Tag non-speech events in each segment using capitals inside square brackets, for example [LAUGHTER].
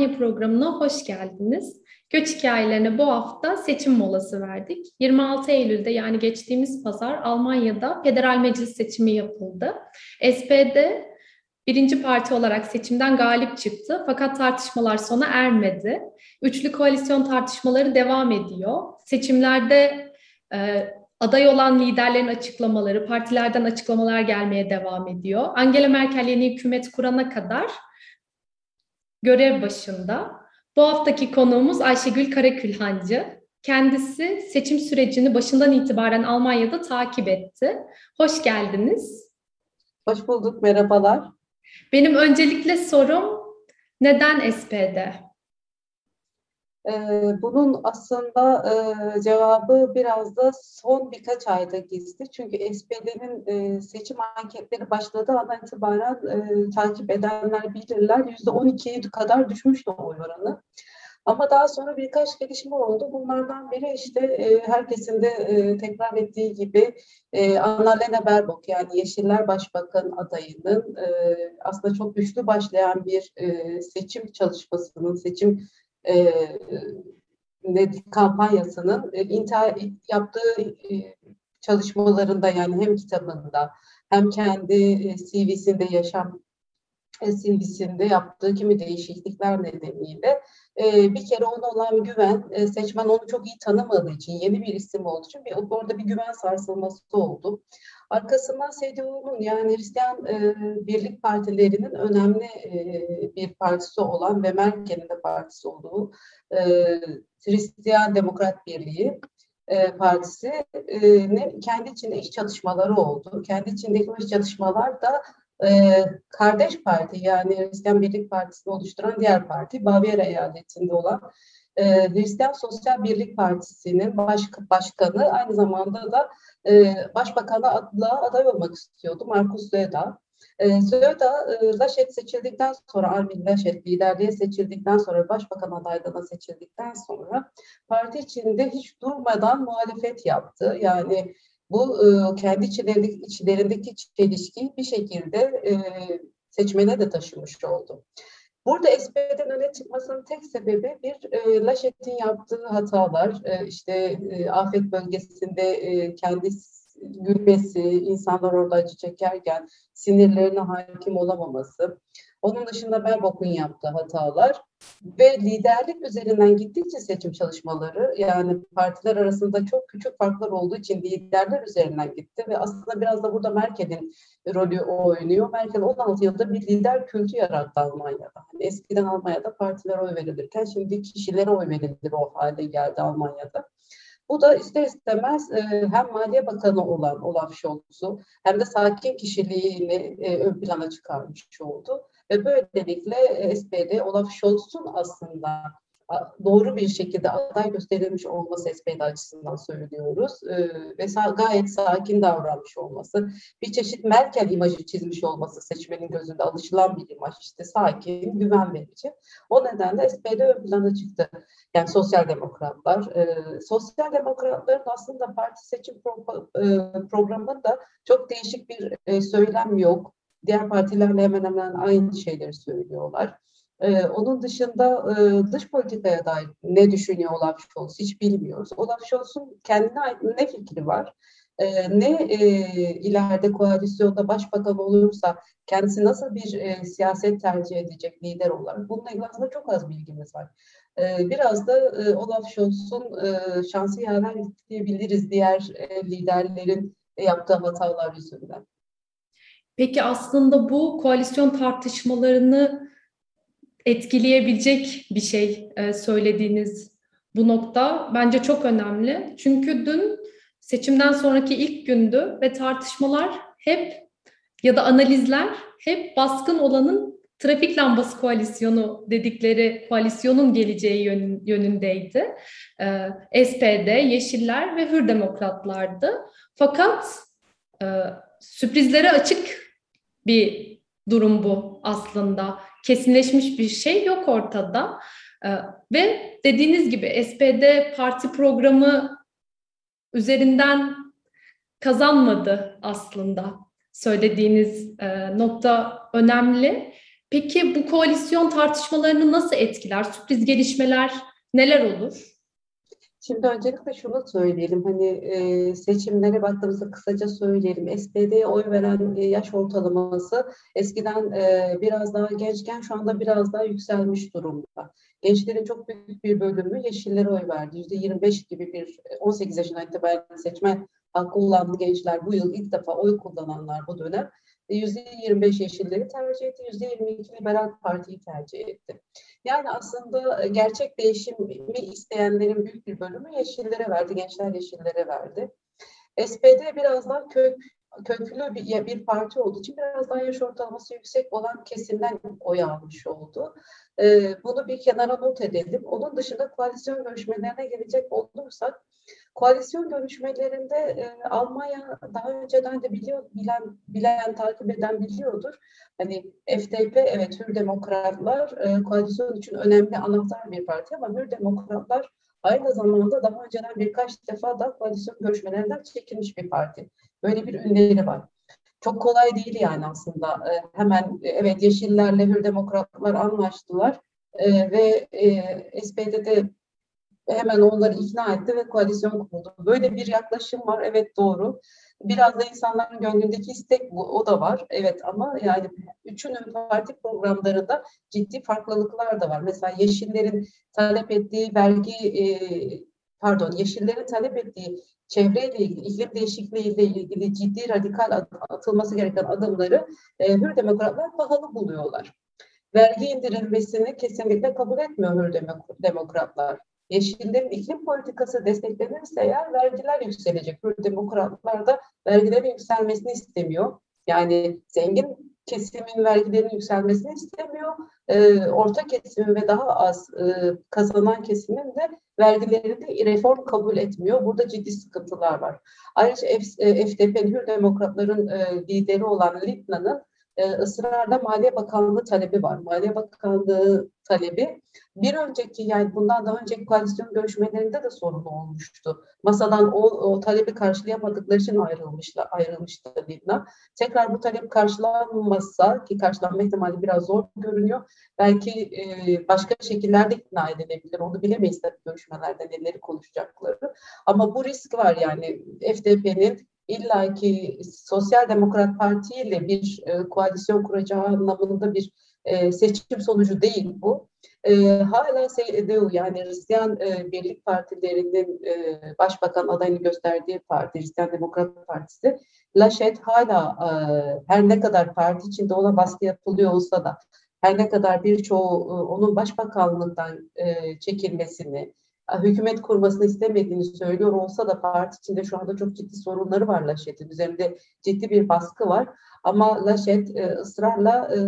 Almanya programına hoş geldiniz. Göç hikayelerine bu hafta seçim molası verdik. 26 Eylül'de yani geçtiğimiz pazar Almanya'da federal meclis seçimi yapıldı. SPD birinci parti olarak seçimden galip çıktı fakat tartışmalar sona ermedi. Üçlü koalisyon tartışmaları devam ediyor. Seçimlerde e, aday olan liderlerin açıklamaları, partilerden açıklamalar gelmeye devam ediyor. Angela Merkel yeni hükümet kurana kadar görev başında. Bu haftaki konuğumuz Ayşegül Karakülhancı. Kendisi seçim sürecini başından itibaren Almanya'da takip etti. Hoş geldiniz. Hoş bulduk, merhabalar. Benim öncelikle sorum neden SPD? Bunun aslında cevabı biraz da son birkaç ayda gizli. Çünkü SPD'nin seçim anketleri başladığı andan itibaren takip edenler bilirler. Yüzde 12'ye kadar düşmüştü oy oranı. Ama daha sonra birkaç gelişme oldu. Bunlardan biri işte herkesin de tekrar ettiği gibi Annalena Baerbock yani Yeşiller Başbakan adayının aslında çok güçlü başlayan bir seçim çalışmasının, seçim e, kampanyasının e, intihar yaptığı e, çalışmalarında yani hem kitabında hem kendi e, CV'sinde yaşam e, CV'sinde yaptığı kimi değişiklikler nedeniyle e, bir kere ona olan güven, e, seçmen onu çok iyi tanımadığı için, yeni bir isim olduğu için bir, orada bir güven sarsılması oldu. Arkasından CDU'nun yani Hristiyan e, Birlik Partilerinin önemli e, bir partisi olan ve Merkel'in de partisi olduğu e, Hristiyan Demokrat Birliği e, Partisi e, kendi içinde iş çatışmaları oldu. Kendi içindeki iş çatışmalar da e, kardeş parti yani Hristiyan Birlik Partisi'ni oluşturan diğer parti Bavyera eyaletinde olan e, Hristiyan Sosyal Birlik Partisi'nin baş, başkanı aynı zamanda da e, başbakanlığa aday olmak istiyordu Markus Söder. E, Söder, e, Laschet seçildikten sonra, Armin Laschet liderliğe seçildikten sonra, başbakan adaylığına seçildikten sonra parti içinde hiç durmadan muhalefet yaptı. Yani bu e, kendi içlerindeki, içlerindeki çelişkiyi bir şekilde e, seçmene de taşımış oldu. Burada SP'den öne çıkmasının tek sebebi bir e, Laşet'in yaptığı hatalar, e, işte e, afet bölgesinde e, kendi gülmesi, insanlar orada acı çekerken sinirlerine hakim olamaması, onun dışında Berbok'un yaptığı hatalar ve liderlik üzerinden gittikçe seçim çalışmaları yani partiler arasında çok küçük farklar olduğu için liderler üzerinden gitti ve aslında biraz da burada Merkel'in rolü oynuyor. Merkel 16 yılda bir lider kültü yarattı Almanya'da. Yani eskiden Almanya'da partiler oy verilirken şimdi kişilere oy verilir o hale geldi Almanya'da. Bu da ister istemez e, hem Maliye Bakanı olan Olaf Scholz'u hem de sakin kişiliğini e, ön plana çıkarmış oldu. Ve böylelikle e, SPD Olaf Scholz'un aslında doğru bir şekilde aday gösterilmiş olması SPD açısından söylüyoruz ee, ve gayet sakin davranmış olması, bir çeşit Merkel imajı çizmiş olması seçmenin gözünde alışılan bir imaj işte sakin, güven verici. O nedenle SPD ön plana çıktı. Yani sosyal demokratlar. E, sosyal demokratların aslında parti seçim e, programında çok değişik bir söylem yok. Diğer partilerle hemen hemen aynı şeyleri söylüyorlar. Ee, onun dışında e, dış politikaya dair ne düşünüyor Olaf Scholz hiç bilmiyoruz. Olaf Scholz'un kendine ne fikri var? E, ne e, ileride koalisyonda başbakan olursa kendisi nasıl bir e, siyaset tercih edecek lider olarak? Bununla ilgili aslında çok az bilgimiz var. E, biraz da e, Olaf Scholz'un e, şansı yaver diyebiliriz diğer e, liderlerin yaptığı hatalar yüzünden. Peki aslında bu koalisyon tartışmalarını etkileyebilecek bir şey e, söylediğiniz bu nokta bence çok önemli. Çünkü dün seçimden sonraki ilk gündü ve tartışmalar hep ya da analizler hep baskın olanın trafik lambası koalisyonu dedikleri koalisyonun geleceği yön, yönündeydi. Ee, SPD, Yeşiller ve Hür Demokratlardı. Fakat e, sürprizlere açık bir durum bu aslında kesinleşmiş bir şey yok ortada. Ee, ve dediğiniz gibi SPD parti programı üzerinden kazanmadı aslında. Söylediğiniz e, nokta önemli. Peki bu koalisyon tartışmalarını nasıl etkiler? Sürpriz gelişmeler neler olur? Şimdi öncelikle şunu söyleyelim, hani e, seçimlere baktığımızda kısaca söyleyelim. SPD'ye oy veren e, yaş ortalaması eskiden e, biraz daha gençken şu anda biraz daha yükselmiş durumda. Gençlerin çok büyük bir bölümü yeşillere oy verdi. %25 gibi bir 18 yaşından itibaren seçme olan gençler bu yıl ilk defa oy kullananlar bu dönem %25 yeşilleri tercih etti, %22 liberal partiyi tercih etti. Yani aslında gerçek değişimi isteyenlerin büyük bir bölümü yeşillere verdi, gençler yeşillere verdi. SPD biraz daha kök köklü bir, bir parti olduğu için biraz daha yaş ortalaması yüksek olan kesimden oy almış oldu. Ee, bunu bir kenara not edelim. Onun dışında koalisyon görüşmelerine gelecek olursak Koalisyon görüşmelerinde e, Almanya daha önceden de biliyor, bilen, bilen, takip eden biliyordur. Hani FDP, evet Hür Demokratlar e, koalisyon için önemli anahtar bir parti ama Hür Demokratlar aynı zamanda daha önceden birkaç defa da koalisyon görüşmelerinden çekilmiş bir parti. Böyle bir ünleri var. Çok kolay değil yani aslında. E, hemen evet Yeşillerle Hür Demokratlar anlaştılar e, ve e, SPD'de hemen onları ikna etti ve koalisyon kuruldu. Böyle bir yaklaşım var. Evet doğru. Biraz da insanların gönlündeki istek bu. O da var. Evet ama yani üçünün parti programlarında ciddi farklılıklar da var. Mesela Yeşillerin talep ettiği vergi e, pardon Yeşillerin talep ettiği çevreyle ilgili, iklim değişikliğiyle ilgili ciddi radikal atılması gereken adımları e, Hür Demokratlar pahalı buluyorlar. Vergi indirilmesini kesinlikle kabul etmiyor Hür Demokratlar. Yeşillerin iklim politikası desteklenirse eğer vergiler yükselecek. Böyle demokratlar da vergilerin yükselmesini istemiyor. Yani zengin kesimin vergilerin yükselmesini istemiyor. E, orta kesimin ve daha az e, kazanan kesimin de vergilerinde reform kabul etmiyor. Burada ciddi sıkıntılar var. Ayrıca FDP'nin Hür Demokratların e, lideri olan Lipna'nın e, ısrarla Maliye Bakanlığı talebi var. Maliye Bakanlığı talebi bir önceki yani bundan daha önceki koalisyon görüşmelerinde de sorun olmuştu. Masadan o, o talebi karşılayamadıkları için ayrılmışlar, ayrılmıştı Libna. Tekrar bu talep karşılanmazsa ki karşılanma ihtimali biraz zor görünüyor. Belki e, başka şekillerde ikna edilebilir. Onu bilemeyiz tabii görüşmelerde neleri konuşacakları. Ama bu risk var yani FDP'nin illaki Sosyal Demokrat Parti ile bir e, koalisyon kuracağı anlamında bir e, seçim sonucu değil bu. E, hala CDU yani Hristiyan e, Birlik Partilerinin e, başbakan adayını gösterdiği parti, Hristiyan Demokrat Partisi, Laşet hala e, her ne kadar parti içinde ona baskı yapılıyor olsa da her ne kadar birçoğu e, onun başbakanlığından e, çekilmesini, hükümet kurmasını istemediğini söylüyor olsa da parti içinde şu anda çok ciddi sorunları var Laşet'in. Üzerinde ciddi bir baskı var. Ama Laşet e, ısrarla e,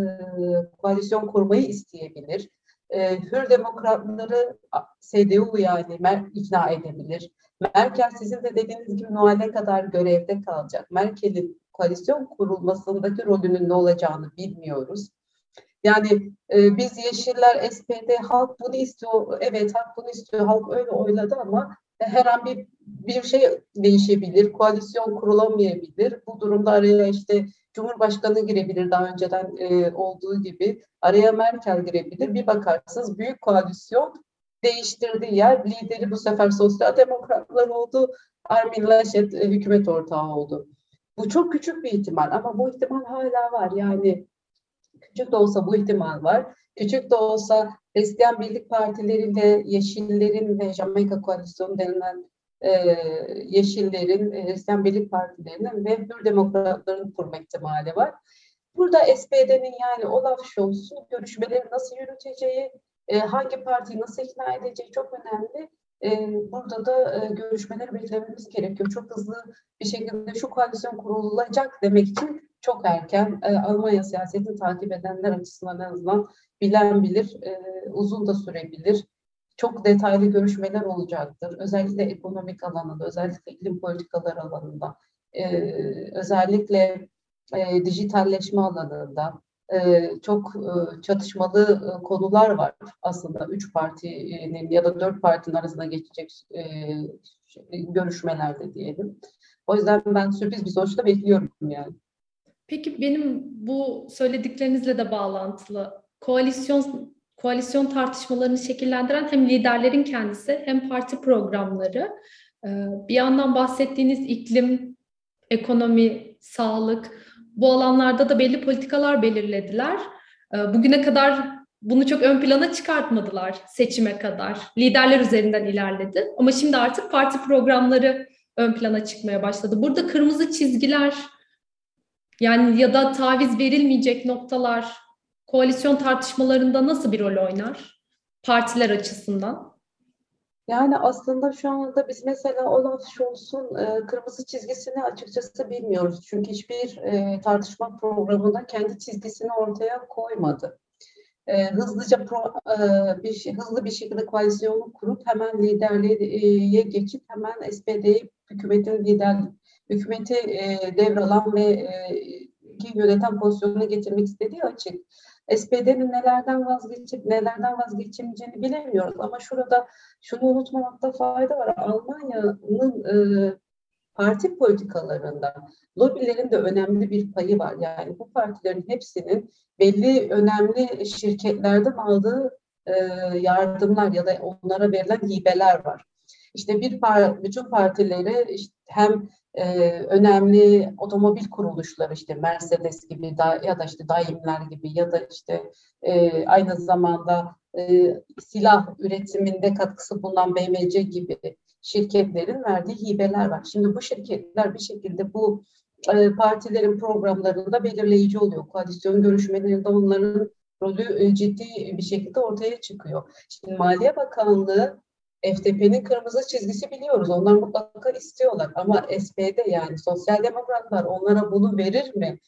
koalisyon kurmayı isteyebilir. E, Hür demokratları CDU yani ikna edebilir. Merkel sizin de dediğiniz gibi Noel'e kadar görevde kalacak. Merkel'in koalisyon kurulmasındaki rolünün ne olacağını bilmiyoruz. Yani e, biz Yeşiller, SPD, halk bunu istiyor. Evet halk bunu istiyor. Halk öyle oyladı ama her an bir, bir şey değişebilir. Koalisyon kurulamayabilir. Bu durumda araya işte Cumhurbaşkanı girebilir daha önceden e, olduğu gibi. Araya Merkel girebilir. Bir bakarsınız büyük koalisyon değiştirdiği yer lideri bu sefer sosyal demokratlar oldu. Armin Laschet e, hükümet ortağı oldu. Bu çok küçük bir ihtimal ama bu ihtimal hala var. Yani Küçük de olsa bu ihtimal var. Küçük de olsa Hristiyan Birlik Partileriyle Yeşillerin ve Jamaika Koalisyonu denilen e, Yeşillerin, e, Hristiyan Birlik Partilerinin ve Hür Demokratların kurma ihtimali var. Burada SPD'nin yani Olaf Scholz'un görüşmeleri nasıl yürüteceği, e, hangi partiyi nasıl ikna edeceği çok önemli. E, burada da e, görüşmeleri beklememiz gerekiyor. Çok hızlı bir şekilde şu koalisyon kurulacak demek için çok erken. E, Almanya siyasetini takip edenler açısından en azından bilen bilir, e, uzun da sürebilir. Çok detaylı görüşmeler olacaktır. Özellikle ekonomik alanında, özellikle iklim politikaları alanında, özellikle dijitalleşme alanında e, çok e, çatışmalı e, konular var aslında üç partinin ya da dört partinin arasında geçecek görüşmelerde diyelim. O yüzden ben sürpriz bir sonuçta bekliyorum yani. Peki benim bu söylediklerinizle de bağlantılı koalisyon koalisyon tartışmalarını şekillendiren hem liderlerin kendisi hem parti programları. Bir yandan bahsettiğiniz iklim, ekonomi, sağlık bu alanlarda da belli politikalar belirlediler. Ee, bugüne kadar bunu çok ön plana çıkartmadılar seçime kadar. Liderler üzerinden ilerledi. Ama şimdi artık parti programları ön plana çıkmaya başladı. Burada kırmızı çizgiler yani ya da taviz verilmeyecek noktalar koalisyon tartışmalarında nasıl bir rol oynar partiler açısından? Yani aslında şu anda biz mesela Olaf Scholz'un e, kırmızı çizgisini açıkçası bilmiyoruz. Çünkü hiçbir e, tartışma programında kendi çizgisini ortaya koymadı. E, hızlıca pro, e, bir şey, hızlı bir şekilde koalisyonu kurup hemen liderliğe geçip hemen SPD'yi hükümetin lider hükümeti e, devralan ve e, yöneten pozisyonuna getirmek istediği açık. SPD'nin nelerden vazgeçip nelerden vazgeçemeyeceğini bilemiyoruz. Ama şurada şunu unutmamakta fayda var. Almanya'nın e, parti politikalarında lobilerin de önemli bir payı var. Yani bu partilerin hepsinin belli önemli şirketlerden aldığı e, yardımlar ya da onlara verilen hibeler var. İşte bir par bütün partileri işte hem e, önemli otomobil kuruluşları işte Mercedes gibi da, ya da işte Daimler gibi ya da işte e, aynı zamanda e, silah üretiminde katkısı bulunan BMC gibi şirketlerin verdiği hibeler var. Şimdi bu şirketler bir şekilde bu e, partilerin programlarında belirleyici oluyor. Koalisyon görüşmelerinde onların rolü e, ciddi bir şekilde ortaya çıkıyor. Şimdi Maliye Bakanlığı FDP'nin kırmızı çizgisi biliyoruz. Onlar mutlaka istiyorlar. Ama SPD yani sosyal demokratlar onlara bunu verir mi?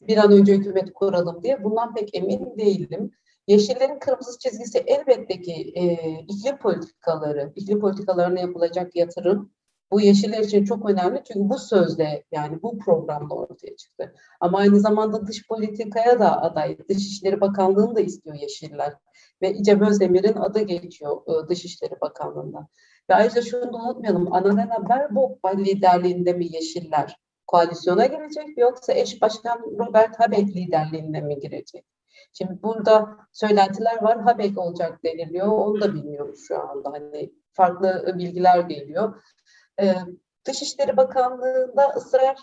Bir an önce hükümet kuralım diye. Bundan pek emin değilim. Yeşillerin kırmızı çizgisi elbette ki e, iklim politikaları, iklim politikalarına yapılacak yatırım bu yeşiller için çok önemli çünkü bu sözde yani bu programda ortaya çıktı. Ama aynı zamanda dış politikaya da aday. Dışişleri Bakanlığı'nı da istiyor yeşiller. Ve İcem Özdemir'in adı geçiyor e, Dışişleri Bakanlığı'nda. Ve ayrıca şunu da unutmayalım. Annalena Baerbock liderliğinde mi yeşiller koalisyona girecek yoksa eş başkan Robert Habeck liderliğinde mi girecek? Şimdi burada söylentiler var. Habeck olacak deniliyor. Onu da bilmiyoruz şu anda. Hani farklı bilgiler geliyor. Ee, Dışişleri Bakanlığı'nda ısrar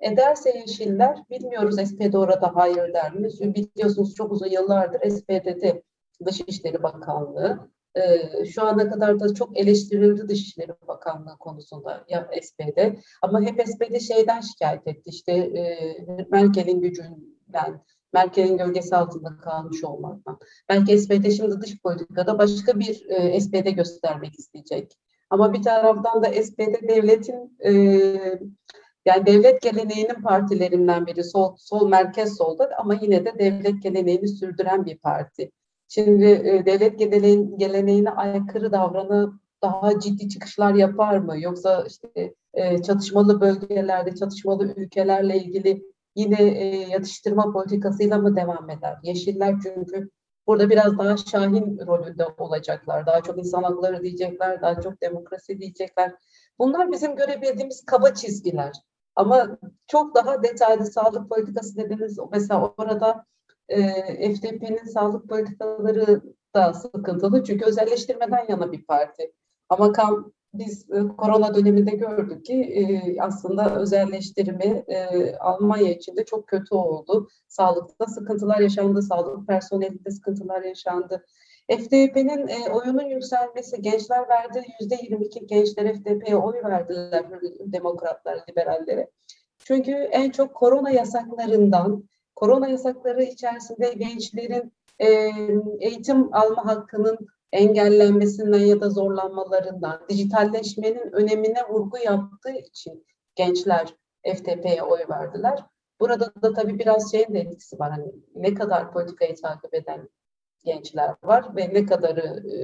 ederse Yeşiller, bilmiyoruz SPD orada hayır der mi? Biliyorsunuz çok uzun yıllardır SPD'de Dışişleri Bakanlığı. Ee, şu ana kadar da çok eleştirildi Dışişleri Bakanlığı konusunda ya SPD. Ama hep SPD şeyden şikayet etti. İşte e, Merkel'in gücünden, Merkel'in gölgesi altında kalmış olmaktan. Belki SPD şimdi dış politikada başka bir e, SPD göstermek isteyecek. Ama bir taraftan da SPD devletin e, yani devlet geleneğinin partilerinden biri sol, sol merkez solda ama yine de devlet geleneğini sürdüren bir parti. Şimdi e, devlet geleneğin, geleneğine aykırı davranıp daha ciddi çıkışlar yapar mı? Yoksa işte e, çatışmalı bölgelerde, çatışmalı ülkelerle ilgili yine e, yatıştırma politikasıyla mı devam eder? Yeşiller çünkü burada biraz daha şahin rolünde olacaklar. Daha çok insan hakları diyecekler, daha çok demokrasi diyecekler. Bunlar bizim görebildiğimiz kaba çizgiler. Ama çok daha detaylı sağlık politikası dediniz. Mesela orada e, FDP'nin sağlık politikaları da sıkıntılı. Çünkü özelleştirmeden yana bir parti. Ama kam, biz e, korona döneminde gördük ki e, aslında özelleştirme e, Almanya için de çok kötü oldu. Sağlıkta sıkıntılar yaşandı, sağlık personelinde sıkıntılar yaşandı. FDP'nin e, oyunun yükselmesi, gençler verdi, yüzde 22 gençler FDP'ye oy verdiler, demokratlar, liberallere. Çünkü en çok korona yasaklarından, korona yasakları içerisinde gençlerin e, eğitim alma hakkının engellenmesinden ya da zorlanmalarından, dijitalleşmenin önemine vurgu yaptığı için gençler FTP'ye oy verdiler. Burada da tabii biraz şeyin de etkisi var. Hani ne kadar politikayı takip eden gençler var ve ne kadarı e,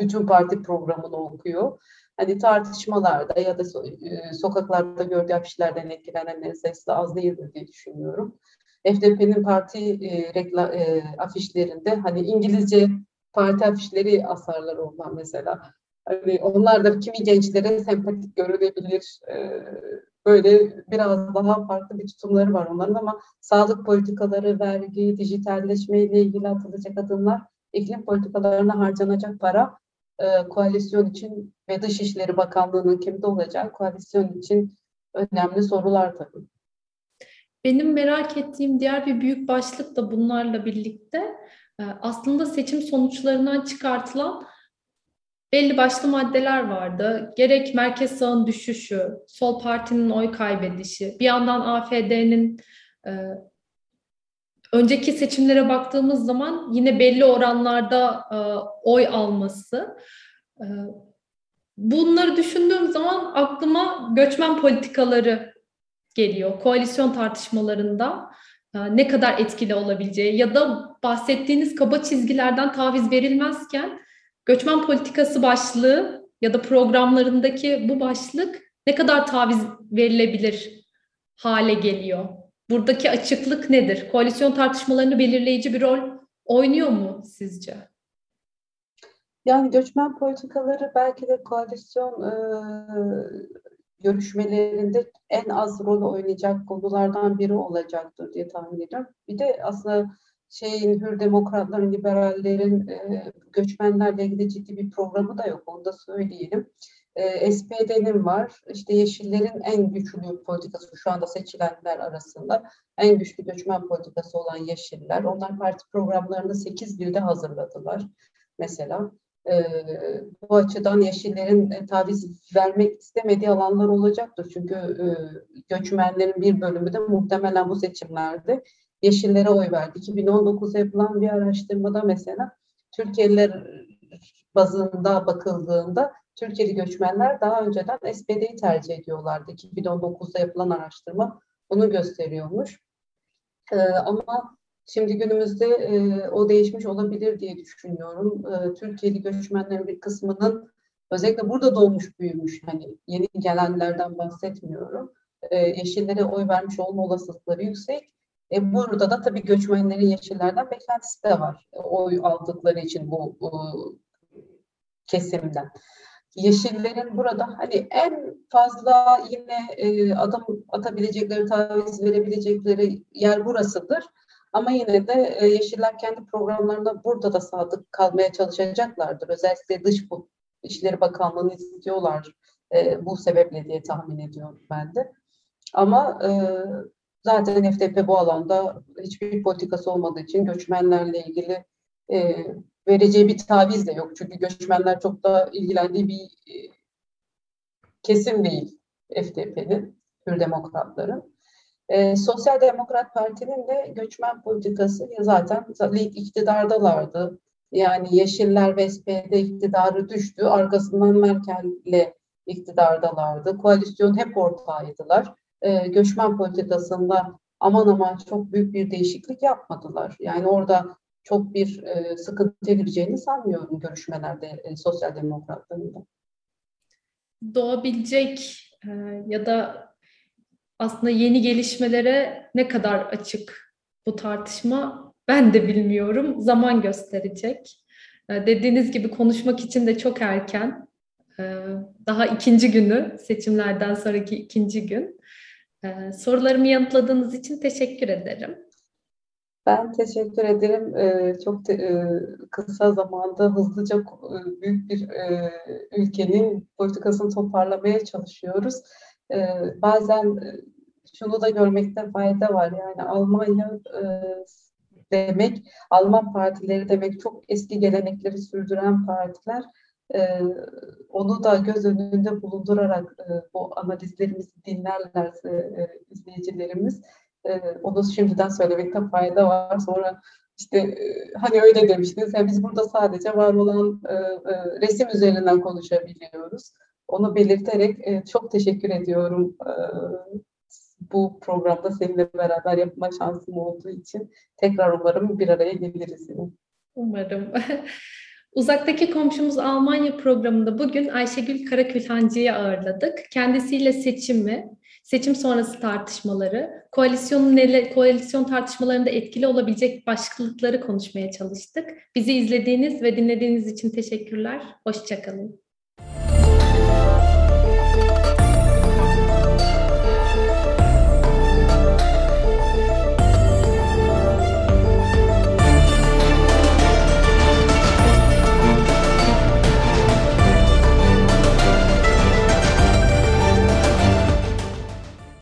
bütün parti programını okuyor. Hani tartışmalarda ya da e, sokaklarda gördüğü afişlerden etkilenenlerin sayısı az değildir diye düşünüyorum. FDP'nin parti e, rekla, e, afişlerinde hani İngilizce parti afişleri asarlar onlar mesela. Hani onlar da kimi gençlere sempatik görülebilir. E, böyle biraz daha farklı bir tutumları var onların ama sağlık politikaları, vergi, dijitalleşme ile ilgili atılacak adımlar, iklim politikalarına harcanacak para e, koalisyon için ve Dışişleri Bakanlığı'nın kimde olacağı koalisyon için önemli sorular tabii. Benim merak ettiğim diğer bir büyük başlık da bunlarla birlikte e, aslında seçim sonuçlarından çıkartılan belli başlı maddeler vardı. Gerek merkez sağın düşüşü, sol partinin oy kaybedişi, bir yandan AFD'nin e, önceki seçimlere baktığımız zaman yine belli oranlarda e, oy alması. Bunları düşündüğüm zaman aklıma göçmen politikaları geliyor. Koalisyon tartışmalarında e, ne kadar etkili olabileceği ya da bahsettiğiniz kaba çizgilerden taviz verilmezken göçmen politikası başlığı ya da programlarındaki bu başlık ne kadar taviz verilebilir hale geliyor? Buradaki açıklık nedir? Koalisyon tartışmalarını belirleyici bir rol oynuyor mu sizce? Yani göçmen politikaları belki de koalisyon e, görüşmelerinde en az rol oynayacak konulardan biri olacaktır diye tahmin ediyorum. Bir de aslında şeyin hür demokratların, liberallerin e, göçmenlerle ilgili ciddi bir programı da yok. Onu da söyleyelim. E, SPD'nin var. İşte Yeşillerin en güçlü politikası şu anda seçilenler arasında en güçlü göçmen politikası olan Yeşiller. Onlar parti programlarını 8 dilde hazırladılar mesela. E, bu açıdan Yeşillerin e, taviz vermek istemediği alanlar olacaktır. Çünkü e, göçmenlerin bir bölümü de muhtemelen bu seçimlerde Yeşillere oy verdi. 2019'da yapılan bir araştırmada mesela Türkiye'liler bazında bakıldığında Türkiye'li göçmenler daha önceden SPD'yi tercih ediyorlardı. 2019'da yapılan araştırma bunu gösteriyormuş. Ee, ama şimdi günümüzde e, o değişmiş olabilir diye düşünüyorum. E, Türkiye'li göçmenlerin bir kısmının özellikle burada doğmuş büyümüş hani yeni gelenlerden bahsetmiyorum. E, yeşillere oy vermiş olma olasılıkları yüksek. E, burada da tabii göçmenlerin yeşillerden beklentisi de var. Oy aldıkları için bu, bu kesimden. Yeşillerin burada hani en fazla yine e, adım atabilecekleri, taviz verebilecekleri yer burasıdır. Ama yine de e, Yeşiller kendi programlarında burada da sadık kalmaya çalışacaklardır. Özellikle dış İşleri Bakanlığı'nı istiyorlar e, bu sebeple diye tahmin ediyorum ben de. Ama e, zaten FDP bu alanda hiçbir politikası olmadığı için göçmenlerle ilgili e, vereceği bir taviz de yok. Çünkü göçmenler çok da ilgilendiği bir e, kesim değil FDP'nin, Hür Demokratların. E, Sosyal Demokrat Parti'nin de göçmen politikası zaten iktidardalardı. Yani Yeşiller ve SPD iktidarı düştü. Arkasından Merkel'le iktidardalardı. Koalisyon hep ortağıydılar. E, göçmen politikasında aman aman çok büyük bir değişiklik yapmadılar. Yani orada çok bir e, sıkıntı gireceğini sanmıyorum görüşmelerde e, sosyal demokratların da. Doğabilecek e, ya da aslında yeni gelişmelere ne kadar açık bu tartışma ben de bilmiyorum. Zaman gösterecek. E, dediğiniz gibi konuşmak için de çok erken. E, daha ikinci günü, seçimlerden sonraki ikinci gün. E, sorularımı yanıtladığınız için teşekkür ederim. Ben teşekkür ederim. Ee, çok e, kısa zamanda hızlıca e, büyük bir e, ülkenin politikasını toparlamaya çalışıyoruz. E, bazen şunu da görmekte fayda var. Yani Almanya e, demek, Alman partileri demek çok eski gelenekleri sürdüren partiler. E, onu da göz önünde bulundurarak e, bu analizlerimizi dinlerlerse e, izleyicilerimiz e, onu şimdiden söylemekte fayda var. Sonra işte e, hani öyle demiştiniz. Yani biz burada sadece var olan e, e, resim üzerinden konuşabiliyoruz. Onu belirterek e, çok teşekkür ediyorum e, bu programda seninle beraber yapma şansım olduğu için. Tekrar umarım bir araya geliriz. Umarım. [LAUGHS] Uzaktaki komşumuz Almanya programında bugün Ayşegül Karakülhancı'yı ağırladık. Kendisiyle seçimi, seçim sonrası tartışmaları, koalisyonun nele, koalisyon tartışmalarında etkili olabilecek başlıkları konuşmaya çalıştık. Bizi izlediğiniz ve dinlediğiniz için teşekkürler. Hoşçakalın.